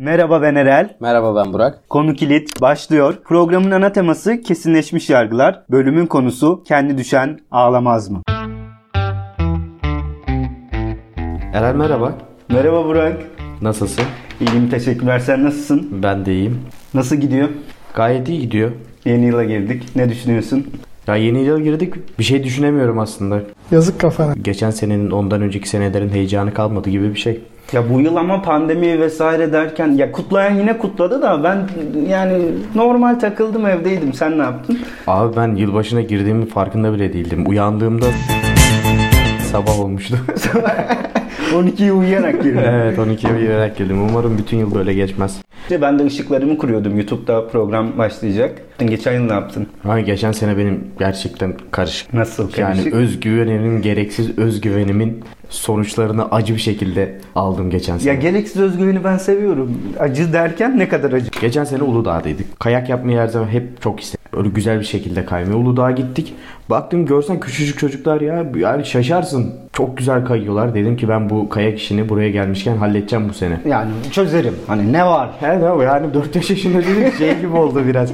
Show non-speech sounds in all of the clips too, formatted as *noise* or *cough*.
Merhaba ben Erel. Merhaba ben Burak. Konu kilit başlıyor. Programın ana teması kesinleşmiş yargılar. Bölümün konusu kendi düşen ağlamaz mı? Erel merhaba. Merhaba Burak. Nasılsın? İyiyim teşekkürler. Sen nasılsın? Ben de iyiyim. Nasıl gidiyor? Gayet iyi gidiyor. Yeni yıla girdik. Ne düşünüyorsun? Ya yeni yıla girdik. Bir şey düşünemiyorum aslında. Yazık kafana. Geçen senenin ondan önceki senelerin heyecanı kalmadı gibi bir şey. Ya bu yıl ama pandemi vesaire derken ya kutlayan yine kutladı da ben yani normal takıldım evdeydim. Sen ne yaptın? Abi ben yılbaşına girdiğimin farkında bile değildim. Uyandığımda sabah olmuştu. *laughs* 12'yi uyuyarak girdim. evet 12'ye uyuyarak girdim. Umarım bütün yıl böyle geçmez. İşte ben de ışıklarımı kuruyordum. YouTube'da program başlayacak. Geçen yıl ne yaptın? Ama geçen sene benim gerçekten karışık. Nasıl Yani karışık? özgüvenimin, gereksiz özgüvenimin sonuçlarını acı bir şekilde aldım geçen sene. Ya gereksiz özgüveni ben seviyorum. Acı derken ne kadar acı? Geçen sene Uludağ'daydık. Kayak yapmayı her zaman hep çok istedim. Öyle güzel bir şekilde kaymaya. Uludağ'a gittik. Baktım görsen küçücük çocuklar ya. Yani şaşarsın. Çok güzel kayıyorlar. Dedim ki ben bu kayak işini buraya gelmişken halledeceğim bu sene. Yani çözerim. Hani ne var? He ne o yani 4 yaşında dedim *laughs* şey gibi oldu biraz.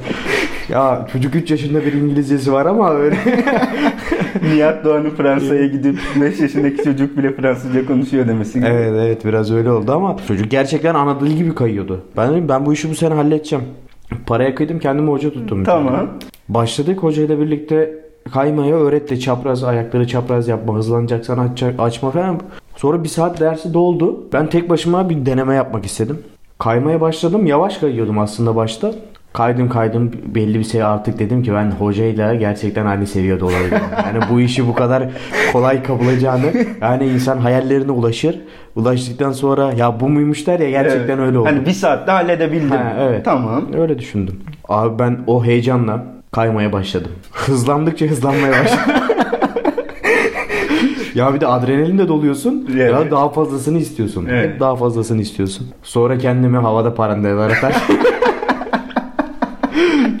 Ya çocuk 3 yaşında bir İngilizcesi var ama öyle. *laughs* *laughs* Nihat Doğan'ın Fransa'ya gidip 5 yaşındaki çocuk bile Fransızca konuşuyor demesi gibi. evet evet biraz öyle oldu ama çocuk gerçekten ana dil gibi kayıyordu. Ben dedim ben bu işi bu sene halledeceğim. Paraya kıydım kendime hoca tuttum. Tamam. Başladık hocayla birlikte kaymaya öğretti. Çapraz ayakları çapraz yapma, hızlanacaksan aç, açma falan. Sonra bir saat dersi doldu. Ben tek başıma bir deneme yapmak istedim. Kaymaya başladım. Yavaş kayıyordum aslında başta. Kaydım kaydım belli bir şey artık dedim ki ben hocayla gerçekten aynı seviyede olabilirim. *laughs* Yani bu işi bu kadar kolay kapılacağını yani insan hayallerine ulaşır. Ulaştıktan sonra ya bu muymuş der ya gerçekten Evet. öyle oldu. Hani bir saatte halledebildim. Ha, evet. Tamam. Öyle düşündüm. Abi ben o heyecanla kaymaya başladım. *laughs* Hızlandıkça hızlanmaya başladım. *laughs* ya bir de adrenalin de doluyorsun. Evet. Ya daha fazlasını istiyorsun. Evet. Hep daha fazlasını istiyorsun. Sonra kendimi havada parandeler atar.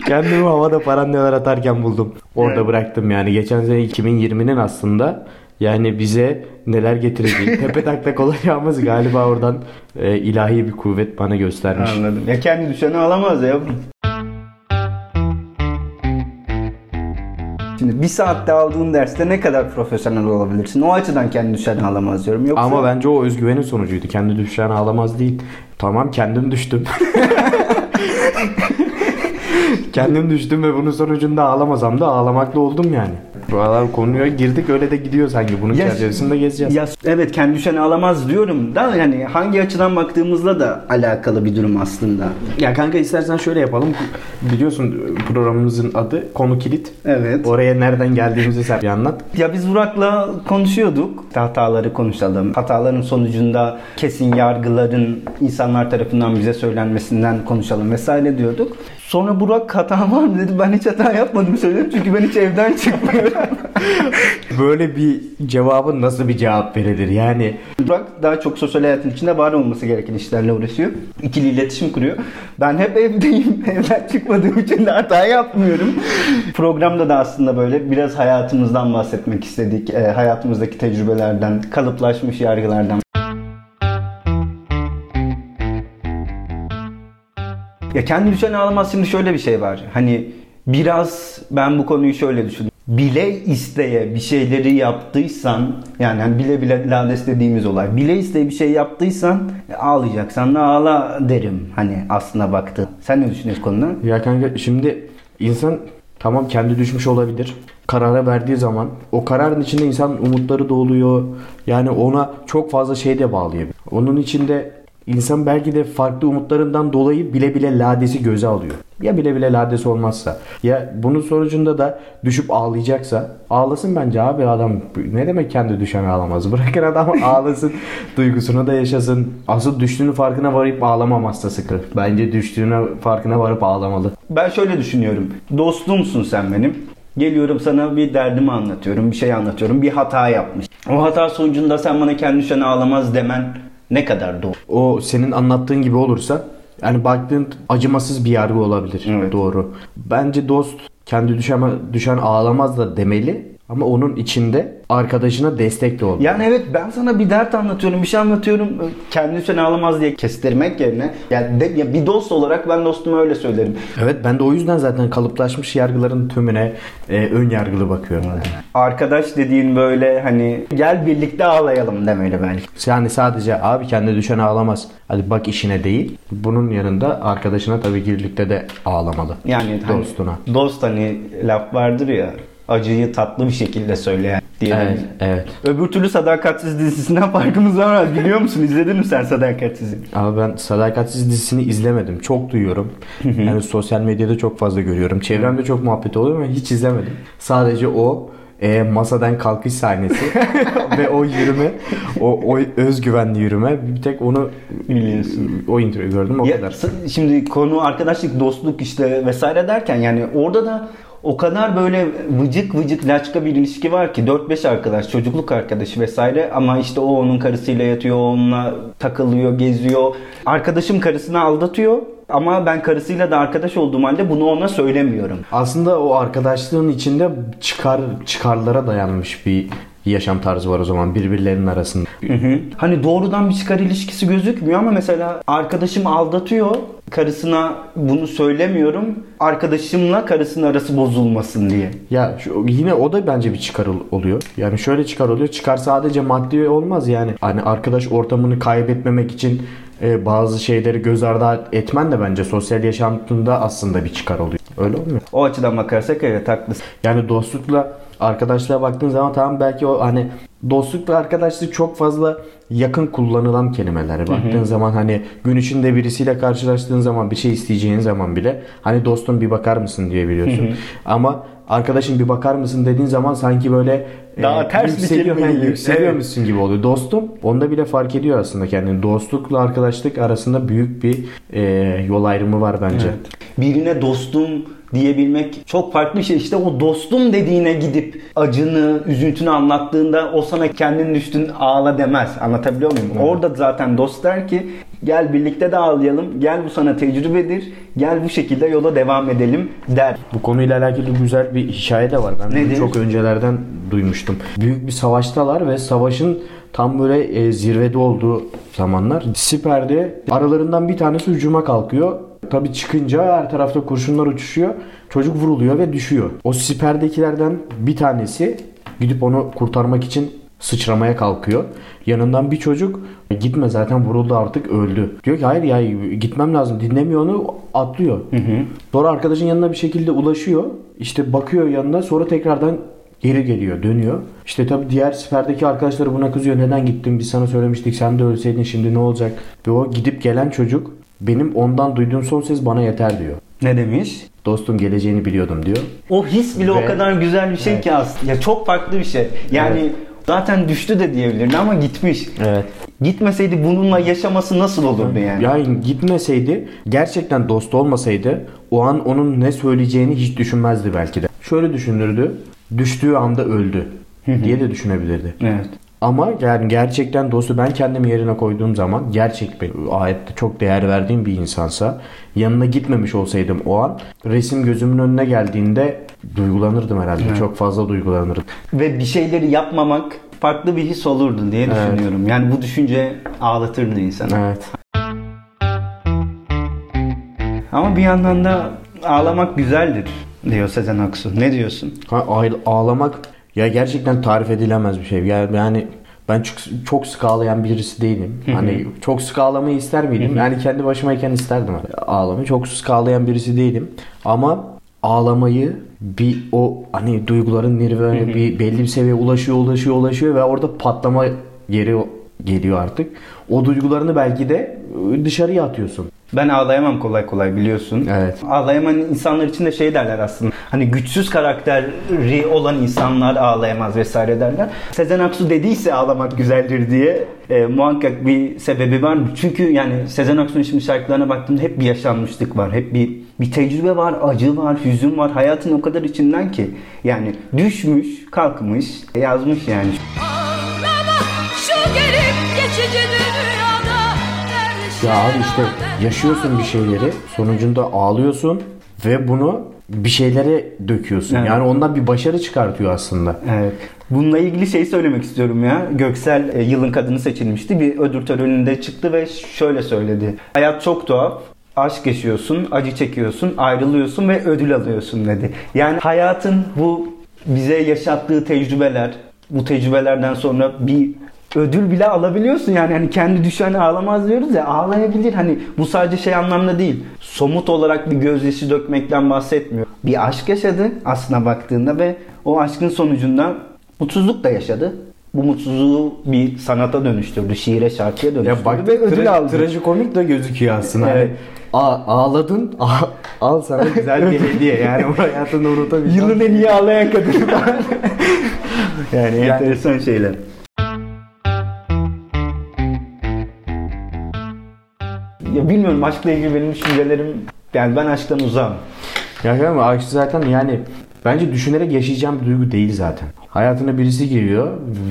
Kendimi havada parandeler atarken buldum. Orada Evet. bıraktım yani. Geçen sene 2020'nin aslında yani bize neler getireceği. *laughs* Tepe taklak olacağımız galiba oradan e, ilahi bir kuvvet bana göstermiş. Anladım. Ya kendi düşeni alamaz ya. Şimdi bir saatte aldığın derste ne kadar profesyonel olabilirsin? O açıdan kendi düşeni alamaz diyorum. Yoksa... Ama bence o özgüvenin sonucuydu. Kendi düşen ağlamaz değil. Tamam kendim düştüm. *laughs* *laughs* kendim düştüm ve bunun sonucunda ağlamasam da ağlamakla oldum yani. Bu aralar konuya girdik öyle de gidiyor sanki. Bunun Ya- çerçevesinde gezeceğiz. Ya evet kendi düşeni alamaz diyorum da yani hangi açıdan baktığımızla da alakalı bir durum aslında. Ya kanka istersen şöyle yapalım. Biliyorsun programımızın adı Konu Kilit. Evet. Oraya nereden geldiğimizi sen bir anlat. Ya biz Burak'la konuşuyorduk. Hataları konuşalım. Hataların sonucunda kesin yargıların insanlar tarafından bize söylenmesinden konuşalım vesaire diyorduk. Sonra Burak hata *laughs* var mı dedi. Ben hiç hata yapmadım söyledim çünkü ben hiç evden çıkmıyorum. *laughs* Böyle bir cevabın nasıl bir cevap verilir? Yani Burak daha çok sosyal hayatın içinde var olması gereken işlerle uğraşıyor. İkili iletişim kuruyor. Ben hep evdeyim. *laughs* Evden çıkmadığım için de hata yapmıyorum. Programda da aslında böyle biraz hayatımızdan bahsetmek istedik. Ee, hayatımızdaki tecrübelerden, kalıplaşmış yargılardan. Ya kendi düşeni ağlamaz şimdi şöyle bir şey var. Hani biraz ben bu konuyu şöyle düşündüm. Bile isteye bir şeyleri yaptıysan yani hani bile bile lades dediğimiz olay. Bile isteye bir şey yaptıysan e, ağlayacaksan da ağla derim. Hani aslına baktı. Sen ne düşünüyorsun konuda? Ya kanka şimdi insan tamam kendi düşmüş olabilir. Karara verdiği zaman o kararın içinde insan umutları da oluyor. Yani ona çok fazla şey de bağlayabilir. Onun içinde insan belki de farklı umutlarından dolayı bile bile ladesi göze alıyor. Ya bile bile ladesi olmazsa. Ya bunun sonucunda da düşüp ağlayacaksa ağlasın bence abi adam. Ne demek kendi düşen ağlamaz. *laughs* Bırakın adam ağlasın. duygusunu da yaşasın. Asıl düştüğünün farkına varıp ağlamaması da sıkı. Bence düştüğüne farkına varıp ağlamalı. Ben şöyle düşünüyorum. Dostumsun sen benim. Geliyorum sana bir derdimi anlatıyorum, bir şey anlatıyorum. Bir hata yapmış. O hata sonucunda sen bana kendi düşeni ağlamaz demen ne kadar doğru? o senin anlattığın gibi olursa yani baktığın acımasız bir yargı olabilir. Evet. Doğru. Bence dost kendi düşen, düşen ağlamaz da demeli. Ama onun içinde arkadaşına destek de ol. Yani evet ben sana bir dert anlatıyorum, bir şey anlatıyorum. Kendi sen ağlamaz diye kestirmek yerine yani de, ya bir dost olarak ben dostuma öyle söylerim. Evet ben de o yüzden zaten kalıplaşmış yargıların tümüne e, ön yargılı bakıyorum. Arkadaş dediğin böyle hani gel birlikte ağlayalım demeli belki. Yani sadece abi kendi düşen ağlamaz. Hadi bak işine değil. Bunun yanında arkadaşına tabii birlikte de ağlamalı. Yani hani Dostuna. dost hani laf vardır ya acıyı tatlı bir şekilde söyleyen diye. Evet, evet. Öbür türlü Sadakatsiz dizisinden *laughs* farkımız var? Biliyor musun? İzledin mi sen Sadakatsiz'i? Abi ben Sadakatsiz dizisini izlemedim. Çok duyuyorum. yani sosyal medyada çok fazla görüyorum. Çevremde çok muhabbet oluyor ama hiç izlemedim. Sadece o e, masadan kalkış sahnesi *laughs* ve o yürüme, o, o özgüvenli yürüme bir tek onu Biliyorsun. o introyu gördüm o Ya, kadar. şimdi konu arkadaşlık, dostluk işte vesaire derken yani orada da o kadar böyle vıcık vıcık laçka bir ilişki var ki 4-5 arkadaş, çocukluk arkadaşı vesaire ama işte o onun karısıyla yatıyor, onunla takılıyor, geziyor. Arkadaşım karısını aldatıyor ama ben karısıyla da arkadaş olduğum halde bunu ona söylemiyorum. Aslında o arkadaşlığın içinde çıkar çıkarlara dayanmış bir yaşam tarzı var o zaman birbirlerinin arasında. Hı hı. Hani doğrudan bir çıkar ilişkisi gözükmüyor ama mesela arkadaşım aldatıyor. Karısına bunu söylemiyorum. Arkadaşımla karısının arası bozulmasın diye. Ya şu, yine o da bence bir çıkar ol- oluyor. Yani şöyle çıkar oluyor. Çıkar sadece maddi olmaz yani. Hani arkadaş ortamını kaybetmemek için e, bazı şeyleri göz ardı etmen de bence sosyal yaşantında aslında bir çıkar oluyor. Öyle olmuyor. O açıdan bakarsak evet haklısın. Yani dostlukla arkadaşlığa baktığın zaman tamam belki o hani dostluk ve arkadaşlık çok fazla yakın kullanılan kelimeler. Baktığın zaman hani gün içinde birisiyle karşılaştığın zaman bir şey isteyeceğin zaman bile hani dostum bir bakar mısın diye biliyorsun. Ama arkadaşın bir bakar mısın dediğin zaman sanki böyle Daha ters bir kelime gibi. yükseliyormuşsun gibi oluyor. Dostum onda bile fark ediyor aslında kendini. Dostlukla arkadaşlık arasında büyük bir e, yol ayrımı var bence. Birine dostum diyebilmek çok farklı bir şey. İşte o dostum dediğine gidip acını, üzüntünü anlattığında o sana kendin düştün ağla demez. Anlatabiliyor muyum? Orada zaten dost der ki gel birlikte de ağlayalım. Gel bu sana tecrübedir. Gel bu şekilde yola devam edelim der. Bu konuyla alakalı güzel bir hikaye de var. Ben Nedir? çok öncelerden duymuştum. Büyük bir savaştalar ve savaşın tam böyle e, zirvede olduğu zamanlar siperde aralarından bir tanesi hücuma kalkıyor. Tabii çıkınca her tarafta kurşunlar uçuşuyor. Çocuk vuruluyor ve düşüyor. O siperdekilerden bir tanesi gidip onu kurtarmak için sıçramaya kalkıyor. Yanından bir çocuk gitme zaten vuruldu artık öldü. Diyor ki hayır ya gitmem lazım dinlemiyor onu atlıyor. Sonra arkadaşın yanına bir şekilde ulaşıyor. İşte bakıyor yanına sonra tekrardan geri geliyor dönüyor. İşte tabi diğer seferdeki arkadaşları buna kızıyor. Neden gittin biz sana söylemiştik sen de ölseydin şimdi ne olacak? Ve o gidip gelen çocuk benim ondan duyduğum son ses bana yeter diyor. Ne demiş? Dostum geleceğini biliyordum diyor. O his bile o Ve- kadar güzel bir şey Evet. ki aslında. Ya çok farklı bir şey. Yani Evet. zaten düştü de diyebilirdi ama gitmiş. Evet. Gitmeseydi bununla yaşaması nasıl olurdu yani? Yani gitmeseydi gerçekten dost olmasaydı o an onun ne söyleyeceğini hiç düşünmezdi belki de. Şöyle düşünürdü. Düştüğü anda öldü diye de düşünebilirdi. Evet. Ama yani gerçekten dostu ben kendimi yerine koyduğum zaman gerçek bir ayette çok değer verdiğim bir insansa yanına gitmemiş olsaydım o an resim gözümün önüne geldiğinde duygulanırdım herhalde. Çok fazla duygulanırdım. Ve bir şeyleri yapmamak farklı bir his olurdu diye Evet. düşünüyorum. Yani bu düşünce ağlatırdı insanı. Evet. Ama bir yandan da ağlamak güzeldir diyor Sezen Aksu. Ne diyorsun? Ha, ağ- ağlamak ya gerçekten tarif edilemez bir şey. Yani, ben çok, çok sık ağlayan birisi değilim. Hani çok sık ağlamayı ister miydim? Yani kendi başımayken isterdim ağlamayı. Çok sık ağlayan birisi değilim. Ama ağlamayı bir o hani duyguların nirvana bir belli bir seviyeye ulaşıyor, ulaşıyor, ulaşıyor ve orada patlama yeri geliyor artık. O duygularını belki de dışarıya atıyorsun. Ben ağlayamam kolay kolay biliyorsun. Evet. Ağlayamayan insanlar için de şey derler aslında. Hani güçsüz karakteri olan insanlar ağlayamaz vesaire derler. Sezen Aksu dediyse ağlamak güzeldir diye e, muhakkak bir sebebi var. Çünkü yani Sezen Aksu'nun şimdi şarkılarına baktığımda hep bir yaşanmışlık var. Hep bir bir tecrübe var, acı var, hüzün var. Hayatın o kadar içinden ki. Yani düşmüş, kalkmış, yazmış yani. Ağlama Ya abi işte yaşıyorsun bir şeyleri sonucunda ağlıyorsun ve bunu bir şeylere döküyorsun. Evet. Yani ondan bir başarı çıkartıyor aslında. Evet. Bununla ilgili şey söylemek istiyorum ya. Göksel e, yılın kadını seçilmişti. Bir ödül töreninde çıktı ve şöyle söyledi. Hayat çok tuhaf. Aşk yaşıyorsun, acı çekiyorsun, ayrılıyorsun ve ödül alıyorsun dedi. Yani hayatın bu bize yaşattığı tecrübeler, bu tecrübelerden sonra bir ödül bile alabiliyorsun yani hani kendi düşen ağlamaz diyoruz ya ağlayabilir hani bu sadece şey anlamda değil somut olarak bir gözyaşı dökmekten bahsetmiyor bir aşk yaşadı aslına baktığında ve o aşkın sonucunda mutsuzluk da yaşadı bu mutsuzluğu bir sanata dönüştürdü şiire şarkıya dönüştürdü Ya bak ve ödül tra- aldı trajikomik de gözüküyor aslında. Evet. Hani a- ağladın a- al sana güzel bir hediye. *laughs* Yani bu hayatında unutamayacağım. yılın en iyi ağlayan kadını *laughs* yani enteresan şeyler Ya bilmiyorum aşkla ilgili benim düşüncelerim yani ben aşktan uzağım. Ya kanka aşk zaten yani bence düşünerek yaşayacağım bir duygu değil zaten. Hayatına birisi giriyor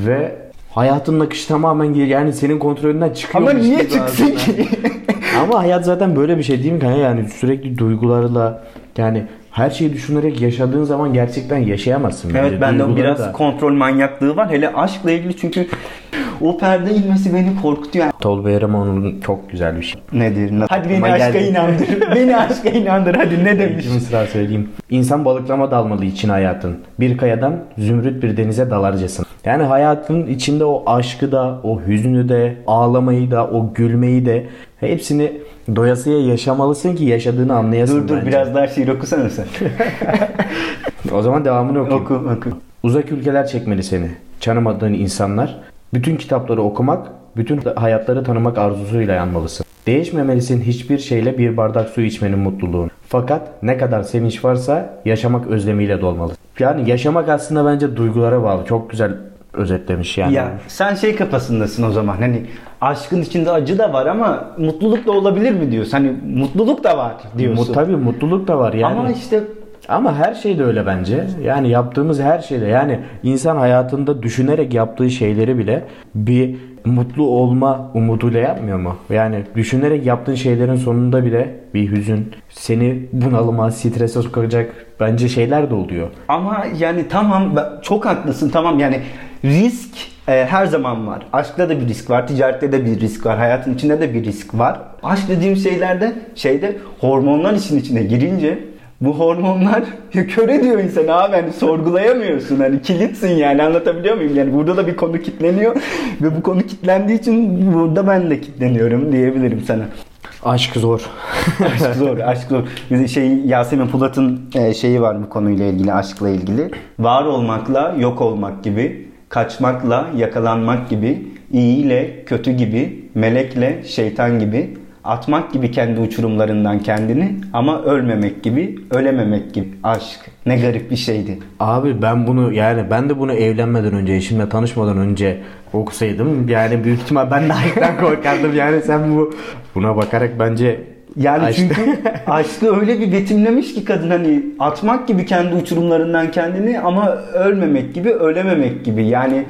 ve hayatının akışı tamamen gir- yani senin kontrolünden çıkıyor. Ama niye çıksın ki? *laughs* Ama hayat zaten böyle bir şey değil mi kanka? Yani sürekli duygularla yani her şeyi düşünerek yaşadığın zaman gerçekten yaşayamazsın. bence. evet bende biraz da. kontrol manyaklığı var. Hele aşkla ilgili çünkü o perde inmesi beni korkutuyor. Tolga Eramoğlu'nun çok güzel bir şey. Nedir? Nasıl? Hadi beni aşka geldi. inandır. *laughs* beni aşka inandır. Hadi ne demiş? İkinci mısra söyleyeyim. İnsan balıklama dalmalı için hayatın. Bir kayadan zümrüt bir denize dalarcasın. Yani hayatın içinde o aşkı da, o hüznü de, ağlamayı da, o gülmeyi de hepsini doyasıya yaşamalısın ki yaşadığını anlayasın Dur dur bence. biraz daha şiir okusana sen. *laughs* O zaman devamını okuyayım. Oku oku. Uzak ülkeler çekmeli seni. Tanımadığın insanlar. Bütün kitapları okumak, bütün hayatları tanımak arzusuyla yanmalısın. Değişmemelisin hiçbir şeyle bir bardak su içmenin mutluluğunu. Fakat ne kadar sevinç varsa yaşamak özlemiyle dolmalı. Yani yaşamak aslında bence duygulara bağlı. Çok güzel özetlemiş yani. Ya sen şey kafasındasın o zaman hani aşkın içinde acı da var ama mutluluk da olabilir mi diyorsun? Hani mutluluk da var diyorsun. Mu- tabii mutluluk da var yani. Ama işte Ama her şey de öyle bence. Yani yaptığımız her şeyde yani insan hayatında düşünerek yaptığı şeyleri bile bir mutlu olma umuduyla yapmıyor mu? Yani düşünerek yaptığın şeylerin sonunda bile bir hüzün, seni bunalıma, strese sokacak bence şeyler de oluyor. ama yani tamam çok haklısın tamam yani risk e, her zaman var. Aşkta da bir risk var, ticarette de bir risk var, hayatın içinde de bir risk var. Aşk dediğim şeylerde şeyde hormonlar işin içine girince bu hormonlar *laughs* kör ediyor insanı abi hani sorgulayamıyorsun hani kilitsin yani anlatabiliyor muyum yani burada da bir konu kitleniyor *laughs* ve bu konu kitlendiği için burada ben de kitleniyorum diyebilirim sana. Aşk zor. *laughs* aşk zor, aşk zor. Bir de şey Yasemin Pulat'ın e, şeyi var bu konuyla ilgili, aşkla ilgili. Var olmakla yok olmak gibi, kaçmakla yakalanmak gibi, iyi ile kötü gibi, melekle şeytan gibi, atmak gibi kendi uçurumlarından kendini ama ölmemek gibi, ölememek gibi. Aşk ne garip bir şeydi. Abi ben bunu yani ben de bunu evlenmeden önce eşimle tanışmadan önce okusaydım yani büyük ihtimal ben de aşktan *laughs* korkardım yani sen bu buna bakarak bence Yani aşk- çünkü *laughs* aşkı öyle bir betimlemiş ki kadın hani atmak gibi kendi uçurumlarından kendini ama ölmemek gibi ölememek gibi. Yani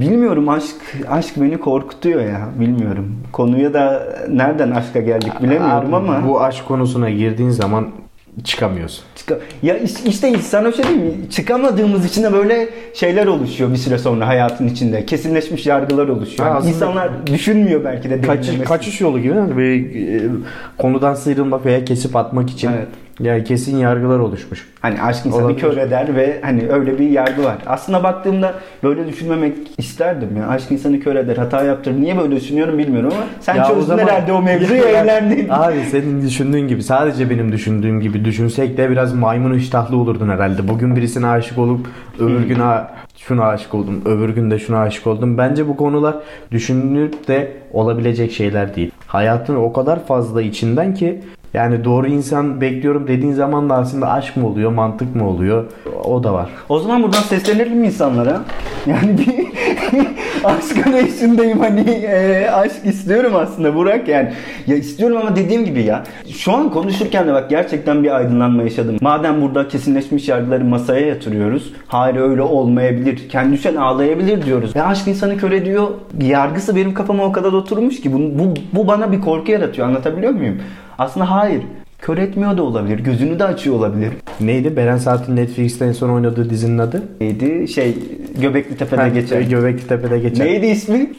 bilmiyorum aşk aşk beni korkutuyor ya bilmiyorum. Konuya da nereden aşka geldik bilemiyorum Abi, ama bu aşk konusuna girdiğin zaman çıkamıyorsun. çıka- ya işte sana şey diyeyim mi? Çıkamadığımız için de böyle şeyler oluşuyor bir süre sonra hayatın içinde. Kesinleşmiş yargılar oluşuyor. Ha, Yani İnsanlar düşünmüyor belki de. Kaçış, kaçış yolu gibi mi? bir e, konudan sıyrılmak veya kesip atmak için Evet. Yani kesin yargılar oluşmuş. Hani aşk insanı Olabilir. kör eder ve hani öyle bir yargı var. Aslında baktığımda böyle düşünmemek isterdim ya. Aşk insanı kör eder, hata yaptırır. Niye böyle düşünüyorum bilmiyorum ama sen Ya o çözdün zaman- herhalde o mevzuyu *laughs* Ya- evlendin. Abi senin düşündüğün gibi sadece benim düşündüğüm gibi düşünsek de biraz maymun iştahlı olurdun herhalde. Bugün birisine aşık olup öbür gün ha- şuna aşık oldum, öbür gün de şuna aşık oldum. Bence bu konular düşünülüp de olabilecek şeyler değil. Hayatın o kadar fazla içinden ki yani doğru insan bekliyorum dediğin zaman da aslında aşk mı oluyor, mantık mı oluyor? O da var. O zaman buradan seslenelim mi insanlara? *laughs* Yani bir *laughs* aşk arayışındayım hani e, aşk istiyorum aslında Burak yani. Ya istiyorum ama dediğim gibi ya. Şu an konuşurken de bak gerçekten bir aydınlanma yaşadım. Madem burada kesinleşmiş yargıları masaya yatırıyoruz. Hayır öyle olmayabilir. Kendi düşen ağlayabilir diyoruz. Ve aşk insanı kör ediyor. Yargısı benim kafama o kadar oturmuş ki bu, bu, bu bana bir korku yaratıyor. Anlatabiliyor muyum? Aslında hayır. Kör etmiyor da olabilir. Gözünü de açıyor olabilir. Neydi? Beren Saat'in Netflix'te en son oynadığı dizinin adı? Neydi? Şey Göbekli Tepe'de geçen. Göbekli Tepe'de geçen. Neydi ismi?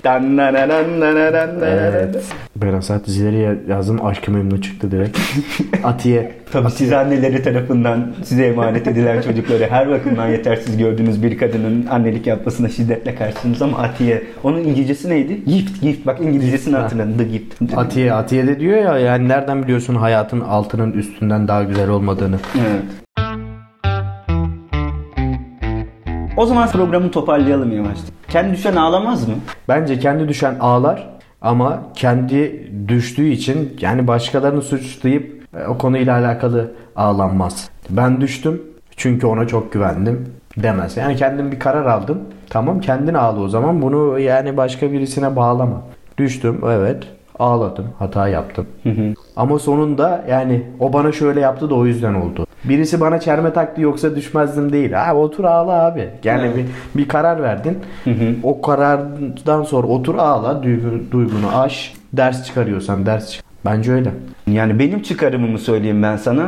Evet. Beren Saat dizileri yazdım. Aşkı Memnu çıktı direkt. *laughs* Atiye. Tabii siz anneleri tarafından size emanet edilen çocukları her bakımdan yetersiz gördüğünüz bir kadının annelik yapmasına şiddetle karşısınız ama Atiye. Onun İngilizcesi neydi? Gift, gift. Bak İngilizcesini hatırladın. The gift. Atiye, Atiye de diyor ya yani nereden biliyorsun hayatın altının üstünden daha güzel olmadığını. Evet. O zaman programı toparlayalım yavaşça. Kendi düşen ağlamaz mı? Bence kendi düşen ağlar ama kendi düştüğü için yani başkalarını suçlayıp e, o konuyla alakalı ağlanmaz. Ben düştüm çünkü ona çok güvendim demez. Yani kendim bir karar aldım. Tamam kendin ağla o zaman bunu yani başka birisine bağlama. Düştüm evet ağladım hata yaptım. Ama sonunda yani o bana şöyle yaptı da o yüzden oldu. Birisi bana çerme taktı yoksa düşmezdim değil. Ha otur ağla abi. Yani Evet. bir, bir karar verdin. O karardan sonra otur ağla, duygu- duygunu aş. Ders çıkarıyorsan ders çıkar. Bence öyle. Yani benim çıkarımımı söyleyeyim ben sana.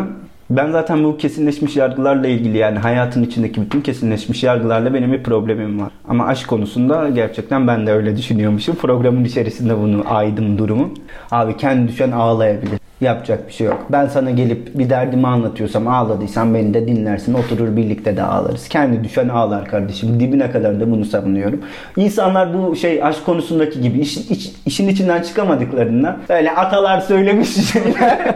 Ben zaten bu kesinleşmiş yargılarla ilgili yani hayatın içindeki bütün kesinleşmiş yargılarla benim bir problemim var. Ama aşk konusunda gerçekten ben de öyle düşünüyormuşum. Programın içerisinde bunu aydım durumu. Abi kendi düşen ağlayabilir. Yapacak bir şey yok. Ben sana gelip bir derdimi anlatıyorsam ağladıysan beni de dinlersin. Oturur birlikte de ağlarız. Kendi düşen ağlar kardeşim. Dibine kadar da bunu savunuyorum. İnsanlar bu şey aşk konusundaki gibi iş- iç- işin içinden çıkamadıklarında öyle atalar söylemiş *laughs* şeyler.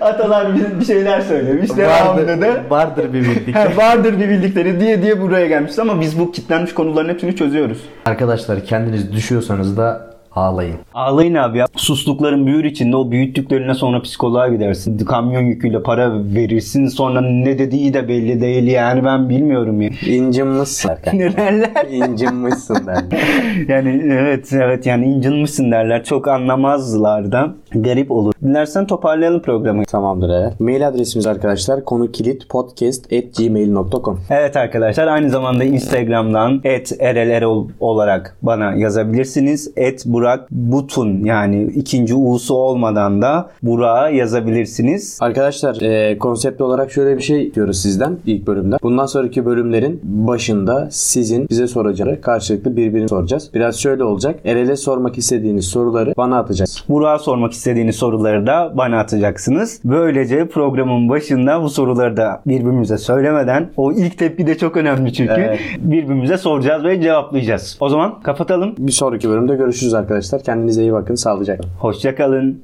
atalar bir- bir şeyler söylemiş. Devamında da vardır bir bildik. He, *laughs* vardır bir bildikleri diye diye buraya gelmiş ama biz bu kitlenmiş konuların hepsini çözüyoruz. Arkadaşlar kendiniz düşüyorsanız da ağlayın. Ağlayın abi ya. Suslukların büyür içinde o büyüttüklerine sonra psikoloğa gidersin. Kamyon yüküyle para verirsin sonra ne dediği de belli değil yani ben bilmiyorum ya. İncinmişsin. *laughs* Ne derler? İncinmişsin derler. *laughs* Yani evet evet yani incinmişsin derler. Çok anlamazlar da. Garip olur. Dilersen toparlayalım programı. Tamamdır evet. Mail adresimiz arkadaşlar konu kilit podcast at gmail.com Evet arkadaşlar aynı zamanda Instagram'dan @erlerol olarak bana yazabilirsiniz. Burak Butun yani ikinci u'su olmadan da Burak'a yazabilirsiniz. Arkadaşlar e, konsept olarak şöyle bir şey diyoruz sizden ilk bölümde. Bundan sonraki bölümlerin başında sizin bize soracağı karşılıklı birbirini soracağız. Biraz şöyle olacak. Erel'e sormak istediğiniz soruları bana atacaksınız. Burak'a sormak istediğiniz soruları da bana atacaksınız. Böylece programın başında bu soruları da birbirimize söylemeden o ilk tepki de çok önemli çünkü. Evet. Birbirimize soracağız ve cevaplayacağız. O zaman kapatalım. Bir sonraki bölümde görüşürüz arkadaşlar. Kendinize iyi bakın. Sağlıcakla. Hoşçakalın.